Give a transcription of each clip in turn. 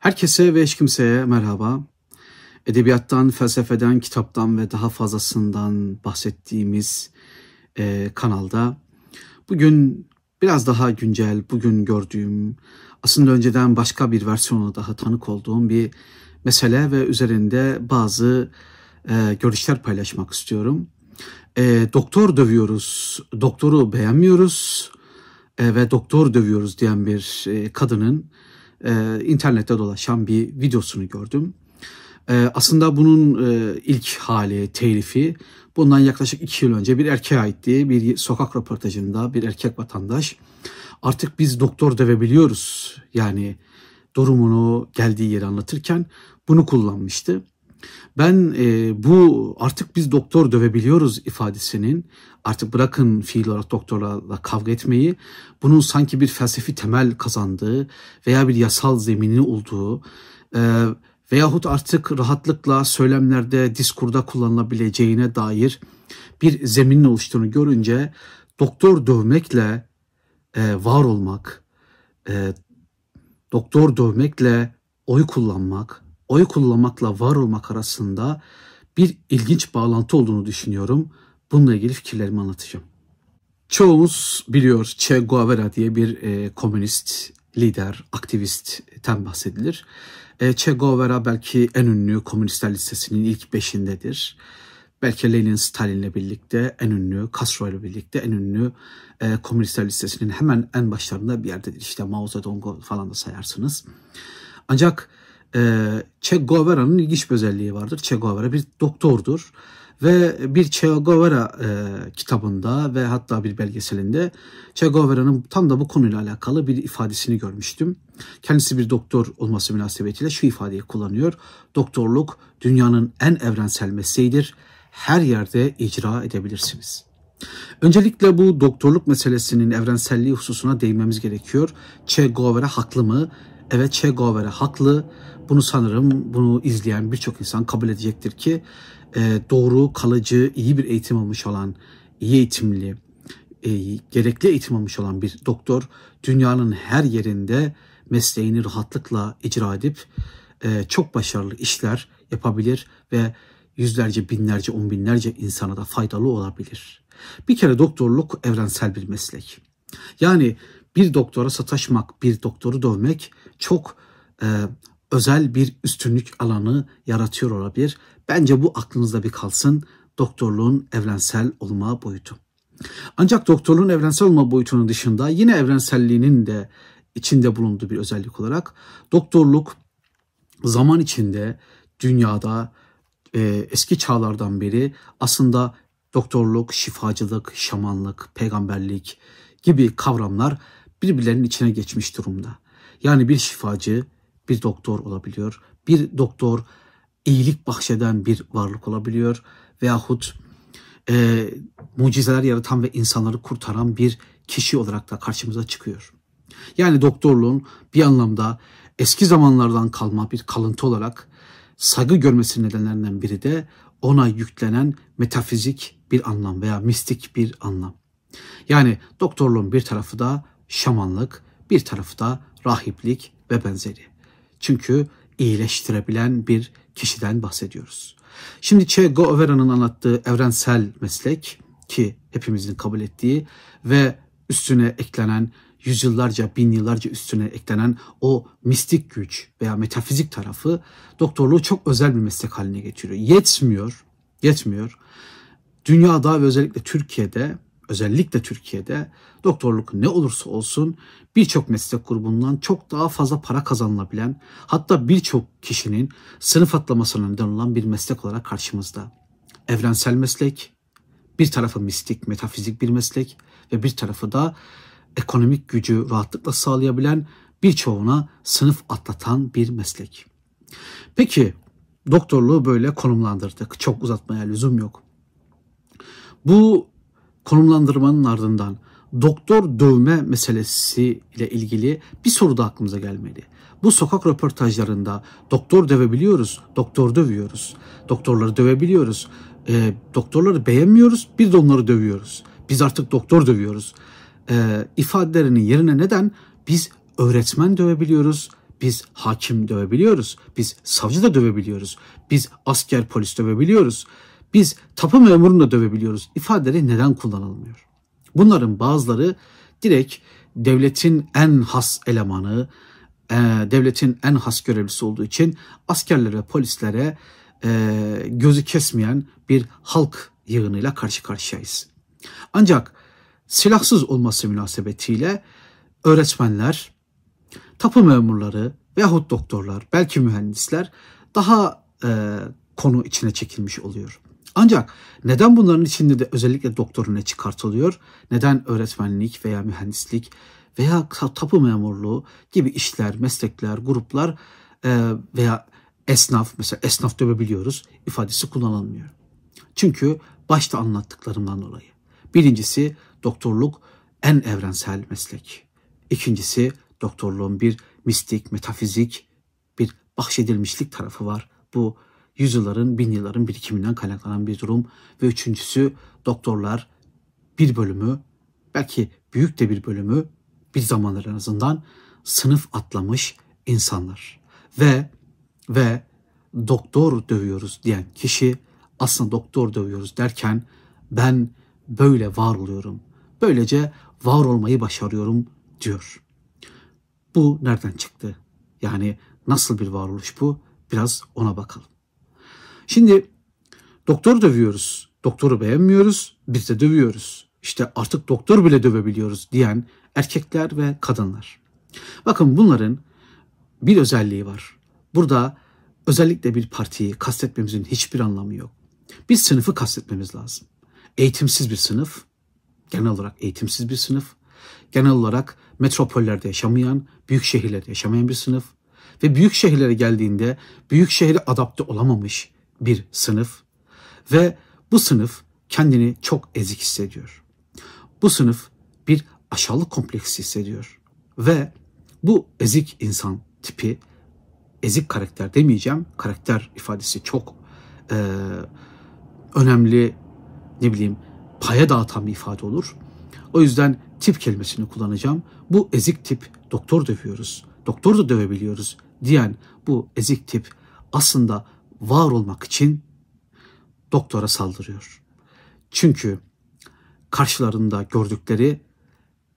Herkese ve hiç kimseye merhaba. Edebiyattan, felsefeden, kitaptan ve daha fazlasından bahsettiğimiz e, kanalda bugün biraz daha güncel, bugün gördüğüm, aslında önceden başka bir versiyonu daha tanık olduğum bir mesele ve üzerinde bazı e, görüşler paylaşmak istiyorum. E, doktor dövüyoruz, doktoru beğenmiyoruz e, ve doktor dövüyoruz diyen bir e, kadının e, internette dolaşan bir videosunu gördüm. E, aslında bunun e, ilk hali, telifi bundan yaklaşık iki yıl önce bir erkeğe aitti. Bir sokak röportajında bir erkek vatandaş artık biz doktor dövebiliyoruz yani durumunu geldiği yeri anlatırken bunu kullanmıştı. Ben e, bu artık biz doktor dövebiliyoruz ifadesinin artık bırakın fiil olarak doktorlarla kavga etmeyi bunun sanki bir felsefi temel kazandığı veya bir yasal zemini olduğu e, veyahut artık rahatlıkla söylemlerde diskurda kullanılabileceğine dair bir zeminin oluştuğunu görünce doktor dövmekle e, var olmak, e, doktor dövmekle oy kullanmak, oy kullanmakla var olmak arasında bir ilginç bağlantı olduğunu düşünüyorum. Bununla ilgili fikirlerimi anlatacağım. Çoğumuz biliyor Che Guevara diye bir e, komünist lider, aktivistten bahsedilir. E, che Guevara belki en ünlü komünistler listesinin ilk beşindedir. Belki Lenin Stalin'le birlikte en ünlü, Castro ile birlikte en ünlü e, komünistler listesinin hemen en başlarında bir yerdedir. İşte Mao Zedong'u falan da sayarsınız. Ancak Che Guevara'nın ilginç bir özelliği vardır. Che Guevara bir doktordur. Ve bir Che Guevara e, kitabında ve hatta bir belgeselinde Che Guevara'nın tam da bu konuyla alakalı bir ifadesini görmüştüm. Kendisi bir doktor olması münasebetiyle şu ifadeyi kullanıyor. Doktorluk dünyanın en evrensel mesleğidir. Her yerde icra edebilirsiniz. Öncelikle bu doktorluk meselesinin evrenselliği hususuna değinmemiz gerekiyor. Che Guevara haklı mı? Evet Che Guevara haklı. Bunu sanırım bunu izleyen birçok insan kabul edecektir ki e, doğru, kalıcı, iyi bir eğitim almış olan, iyi eğitimli, e, gerekli eğitim almış olan bir doktor dünyanın her yerinde mesleğini rahatlıkla icra edip e, çok başarılı işler yapabilir ve yüzlerce, binlerce, on binlerce insana da faydalı olabilir. Bir kere doktorluk evrensel bir meslek. Yani bir doktora sataşmak, bir doktoru dövmek çok e, özel bir üstünlük alanı yaratıyor olabilir. Bence bu aklınızda bir kalsın. Doktorluğun evrensel olma boyutu. Ancak doktorluğun evrensel olma boyutunun dışında yine evrenselliğinin de içinde bulunduğu bir özellik olarak doktorluk zaman içinde dünyada e, eski çağlardan beri aslında doktorluk, şifacılık, şamanlık, peygamberlik gibi kavramlar birbirlerinin içine geçmiş durumda. Yani bir şifacı bir doktor olabiliyor. Bir doktor iyilik bahşeden bir varlık olabiliyor. Veyahut e, mucizeler yaratan ve insanları kurtaran bir kişi olarak da karşımıza çıkıyor. Yani doktorluğun bir anlamda eski zamanlardan kalma bir kalıntı olarak saygı görmesi nedenlerinden biri de ona yüklenen metafizik bir anlam veya mistik bir anlam. Yani doktorluğun bir tarafı da şamanlık, bir tarafı da rahiplik ve benzeri. Çünkü iyileştirebilen bir kişiden bahsediyoruz. Şimdi Che Guevara'nın anlattığı evrensel meslek ki hepimizin kabul ettiği ve üstüne eklenen yüzyıllarca, bin yıllarca üstüne eklenen o mistik güç veya metafizik tarafı doktorluğu çok özel bir meslek haline getiriyor. Yetmiyor, yetmiyor. Dünyada ve özellikle Türkiye'de özellikle Türkiye'de doktorluk ne olursa olsun birçok meslek grubundan çok daha fazla para kazanılabilen hatta birçok kişinin sınıf atlamasına neden olan bir meslek olarak karşımızda. Evrensel meslek, bir tarafı mistik, metafizik bir meslek ve bir tarafı da ekonomik gücü rahatlıkla sağlayabilen birçoğuna sınıf atlatan bir meslek. Peki doktorluğu böyle konumlandırdık. Çok uzatmaya lüzum yok. Bu konumlandırmanın ardından doktor dövme meselesi ile ilgili bir soru da aklımıza gelmeli. Bu sokak röportajlarında doktor dövebiliyoruz, doktor dövüyoruz, doktorları dövebiliyoruz, e, doktorları beğenmiyoruz, bir de onları dövüyoruz. Biz artık doktor dövüyoruz. E, ifadelerinin yerine neden biz öğretmen dövebiliyoruz, Biz hakim dövebiliyoruz. Biz savcı da dövebiliyoruz. Biz asker polis dövebiliyoruz. Biz tapu memurunu da dövebiliyoruz. İfadeleri neden kullanılmıyor? Bunların bazıları direkt devletin en has elemanı, e, devletin en has görevlisi olduğu için askerlere, polislere e, gözü kesmeyen bir halk yığınıyla karşı karşıyayız. Ancak silahsız olması münasebetiyle öğretmenler, tapu memurları veyahut doktorlar, belki mühendisler daha e, konu içine çekilmiş oluyor. Ancak neden bunların içinde de özellikle doktor ne çıkartılıyor? Neden öğretmenlik veya mühendislik veya tapu memurluğu gibi işler, meslekler, gruplar e, veya esnaf mesela esnaf dövebiliyoruz ifadesi kullanılmıyor. Çünkü başta anlattıklarımdan dolayı. Birincisi doktorluk en evrensel meslek. İkincisi doktorluğun bir mistik, metafizik, bir bahşedilmişlik tarafı var. Bu yüzyılların, bin yılların birikiminden kaynaklanan bir durum. Ve üçüncüsü doktorlar bir bölümü, belki büyük de bir bölümü, bir zamanlar en azından sınıf atlamış insanlar. Ve ve doktor dövüyoruz diyen kişi aslında doktor dövüyoruz derken ben böyle var oluyorum. Böylece var olmayı başarıyorum diyor. Bu nereden çıktı? Yani nasıl bir varoluş bu? Biraz ona bakalım. Şimdi doktor dövüyoruz. Doktoru beğenmiyoruz. Biz de dövüyoruz. İşte artık doktor bile dövebiliyoruz diyen erkekler ve kadınlar. Bakın bunların bir özelliği var. Burada özellikle bir partiyi kastetmemizin hiçbir anlamı yok. Bir sınıfı kastetmemiz lazım. Eğitimsiz bir sınıf, genel olarak eğitimsiz bir sınıf, genel olarak metropollerde yaşamayan, büyük şehirlerde yaşamayan bir sınıf ve büyük şehirlere geldiğinde büyük şehre adapte olamamış bir sınıf ve bu sınıf kendini çok ezik hissediyor. Bu sınıf bir aşağılık kompleksi hissediyor ve bu ezik insan tipi ezik karakter demeyeceğim. Karakter ifadesi çok e, önemli ne bileyim paya dağıtan bir ifade olur. O yüzden tip kelimesini kullanacağım. Bu ezik tip doktor dövüyoruz. Doktor da dövebiliyoruz diyen bu ezik tip aslında var olmak için doktora saldırıyor. Çünkü karşılarında gördükleri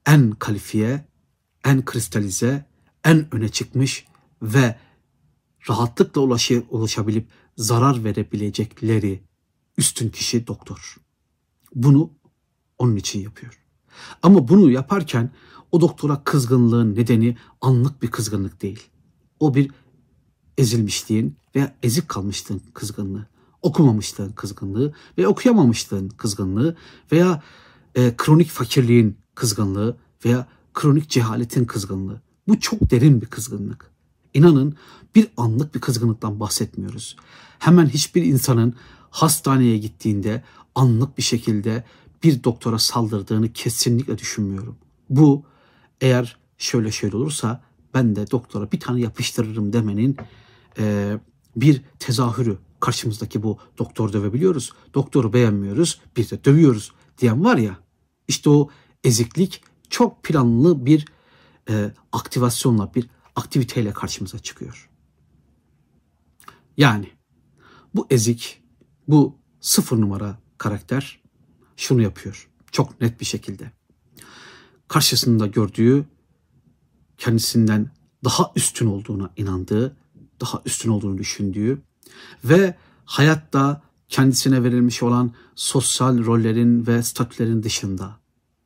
en kalifiye, en kristalize, en öne çıkmış ve rahatlıkla ulaşı, ulaşabilip zarar verebilecekleri üstün kişi doktor. Bunu onun için yapıyor. Ama bunu yaparken o doktora kızgınlığın nedeni anlık bir kızgınlık değil. O bir ezilmişliğin veya ezik kalmışlığın kızgınlığı, okumamışlığın kızgınlığı ve okuyamamışlığın kızgınlığı veya e, kronik fakirliğin kızgınlığı veya kronik cehaletin kızgınlığı. Bu çok derin bir kızgınlık. İnanın bir anlık bir kızgınlıktan bahsetmiyoruz. Hemen hiçbir insanın hastaneye gittiğinde anlık bir şekilde bir doktora saldırdığını kesinlikle düşünmüyorum. Bu eğer şöyle şöyle olursa ben de doktora bir tane yapıştırırım demenin e, bir tezahürü. Karşımızdaki bu doktor dövebiliyoruz. Doktoru beğenmiyoruz. Bir de dövüyoruz diyen var ya. İşte o eziklik çok planlı bir e, aktivasyonla, bir aktiviteyle karşımıza çıkıyor. Yani bu ezik, bu sıfır numara karakter şunu yapıyor. Çok net bir şekilde. Karşısında gördüğü kendisinden daha üstün olduğuna inandığı, daha üstün olduğunu düşündüğü ve hayatta kendisine verilmiş olan sosyal rollerin ve statülerin dışında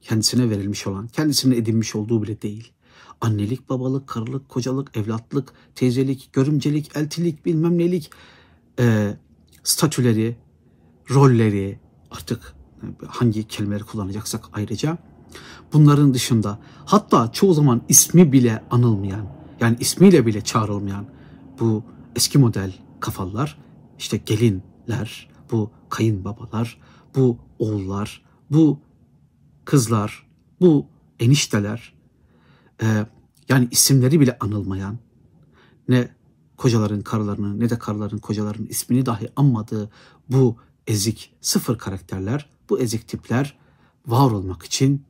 kendisine verilmiş olan, kendisine edinmiş olduğu bile değil. Annelik, babalık, karılık, kocalık, evlatlık, teyzelik, görümcelik, eltilik, bilmem nelik e, statüleri, rolleri artık hangi kelimeleri kullanacaksak ayrıca bunların dışında hatta çoğu zaman ismi bile anılmayan yani ismiyle bile çağrılmayan bu eski model kafalar işte gelinler, bu kayınbabalar, bu oğullar, bu kızlar, bu enişteler e, yani isimleri bile anılmayan ne kocaların karılarının ne de karıların kocaların ismini dahi anmadığı bu ezik sıfır karakterler, bu ezik tipler var olmak için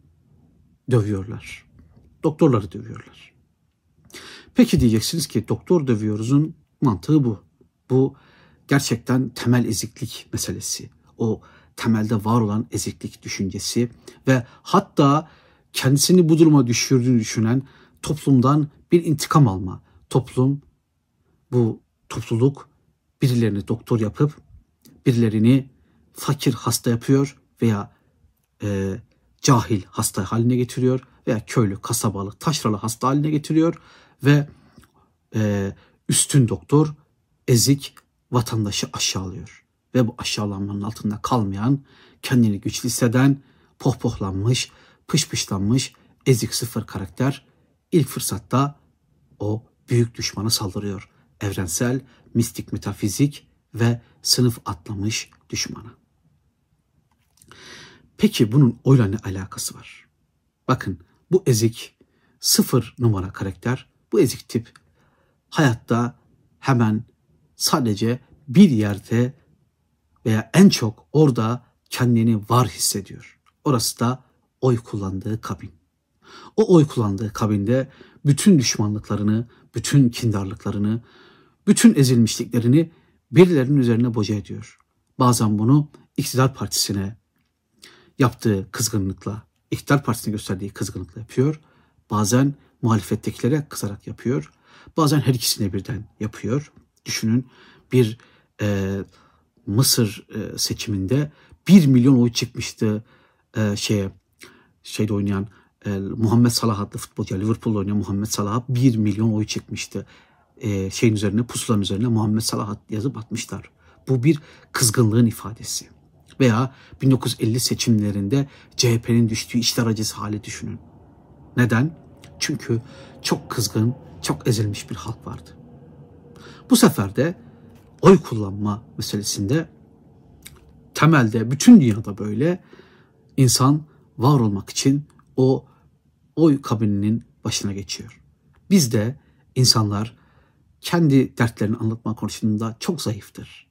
dövüyorlar. Doktorları dövüyorlar. Peki diyeceksiniz ki doktor dövüyoruzun mantığı bu. Bu gerçekten temel eziklik meselesi. O temelde var olan eziklik düşüncesi ve hatta kendisini bu duruma düşürdüğünü düşünen toplumdan bir intikam alma. Toplum, bu topluluk birilerini doktor yapıp birilerini fakir hasta yapıyor veya e, cahil hasta haline getiriyor veya köylü, kasabalı, taşralı hasta haline getiriyor ve e, üstün doktor ezik vatandaşı aşağılıyor. Ve bu aşağılanmanın altında kalmayan, kendini güçlü hisseden, pohpohlanmış, pışpışlanmış, ezik sıfır karakter ilk fırsatta o büyük düşmana saldırıyor. Evrensel, mistik metafizik ve sınıf atlamış düşmana. Peki bunun oyla ne alakası var? Bakın bu ezik sıfır numara karakter, bu ezik tip hayatta hemen sadece bir yerde veya en çok orada kendini var hissediyor. Orası da oy kullandığı kabin. O oy kullandığı kabinde bütün düşmanlıklarını, bütün kindarlıklarını, bütün ezilmişliklerini birilerinin üzerine boca ediyor. Bazen bunu iktidar partisine yaptığı kızgınlıkla, iktidar partisine gösterdiği kızgınlıkla yapıyor. Bazen muhalefettekilere kızarak yapıyor. Bazen her ikisine birden yapıyor. Düşünün bir e, Mısır e, seçiminde 1 milyon oy çıkmıştı e, şeye şeyde oynayan e, Muhammed Salah adlı futbolcu Liverpool'da oynayan Muhammed Salah'a 1 milyon oy çıkmıştı. E, şeyin üzerine pusulanın üzerine Muhammed Salah yazıp atmışlar. Bu bir kızgınlığın ifadesi. Veya 1950 seçimlerinde CHP'nin düştüğü işler acısı hali düşünün. Neden? Çünkü çok kızgın, çok ezilmiş bir halk vardı. Bu sefer de oy kullanma meselesinde temelde bütün dünyada böyle insan var olmak için o oy kabininin başına geçiyor. Bizde insanlar kendi dertlerini anlatma konusunda çok zayıftır.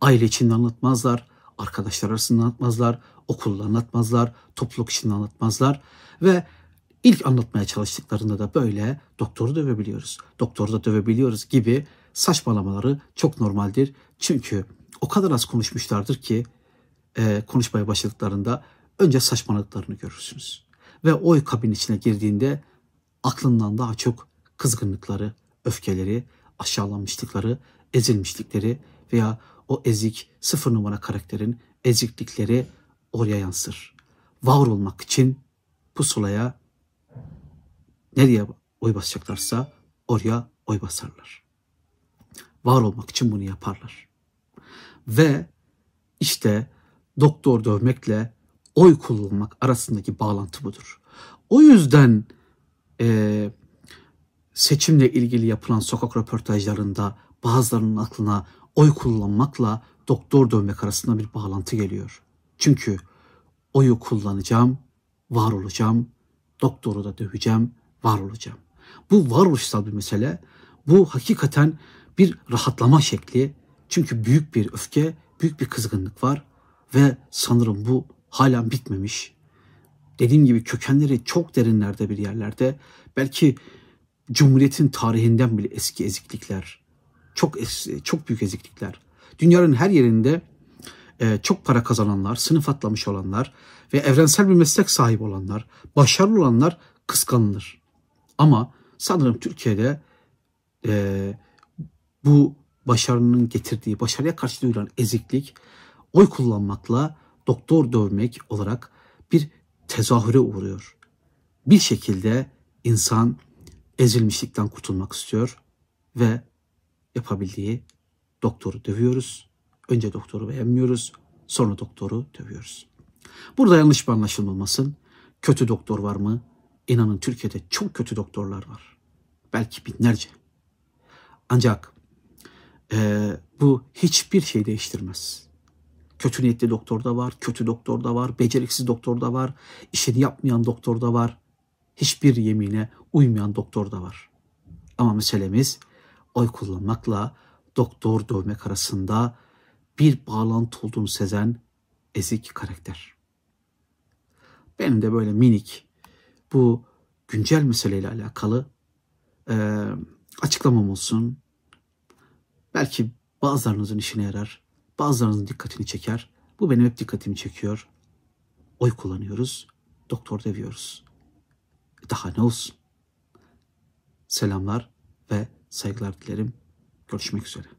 Aile içinde anlatmazlar, arkadaşlar arasında anlatmazlar, okulda anlatmazlar, topluluk içinde anlatmazlar ve ilk anlatmaya çalıştıklarında da böyle doktoru dövebiliyoruz, doktoru da dövebiliyoruz gibi saçmalamaları çok normaldir. Çünkü o kadar az konuşmuşlardır ki e, konuşmaya başladıklarında önce saçmaladıklarını görürsünüz. Ve oy kabin içine girdiğinde aklından daha çok kızgınlıkları, öfkeleri, aşağılanmışlıkları, ezilmişlikleri veya o ezik sıfır numara karakterin eziklikleri oraya yansır. Var olmak için pusulaya nereye oy basacaklarsa oraya oy basarlar. Var olmak için bunu yaparlar. Ve işte doktor dövmekle oy kullanmak arasındaki bağlantı budur. O yüzden e, seçimle ilgili yapılan sokak röportajlarında bazılarının aklına oy kullanmakla doktor dövmek arasında bir bağlantı geliyor. Çünkü oyu kullanacağım, var olacağım, doktoru da döveceğim, var olacağım. Bu varoluşsal bir mesele. Bu hakikaten bir rahatlama şekli. Çünkü büyük bir öfke, büyük bir kızgınlık var ve sanırım bu halen bitmemiş. Dediğim gibi kökenleri çok derinlerde bir yerlerde. Belki Cumhuriyet'in tarihinden bile eski eziklikler. Çok eski, çok büyük eziklikler. Dünyanın her yerinde e, çok para kazananlar, sınıf atlamış olanlar ve evrensel bir meslek sahibi olanlar, başarılı olanlar kıskanılır. Ama sanırım Türkiye'de e, bu başarının getirdiği, başarıya karşı duyulan eziklik oy kullanmakla doktor dövmek olarak bir tezahüre uğruyor. Bir şekilde insan ezilmişlikten kurtulmak istiyor ve yapabildiği doktoru dövüyoruz. Önce doktoru beğenmiyoruz, sonra doktoru dövüyoruz. Burada yanlış bir anlaşılma olmasın. Kötü doktor var mı? İnanın Türkiye'de çok kötü doktorlar var. Belki binlerce. Ancak e, bu hiçbir şey değiştirmez. Kötü niyetli doktor da var, kötü doktor da var, beceriksiz doktor da var, işini yapmayan doktor da var, hiçbir yemine uymayan doktor da var. Ama meselemiz oy kullanmakla doktor dövmek arasında bir bağlantı olduğunu sezen ezik karakter. Benim de böyle minik bu güncel meseleyle alakalı e, açıklamam olsun. Belki bazılarınızın işine yarar, bazılarınızın dikkatini çeker. Bu benim hep dikkatimi çekiyor. Oy kullanıyoruz, doktor deviyoruz. Daha ne olsun? Selamlar ve saygılar dilerim. Görüşmek üzere.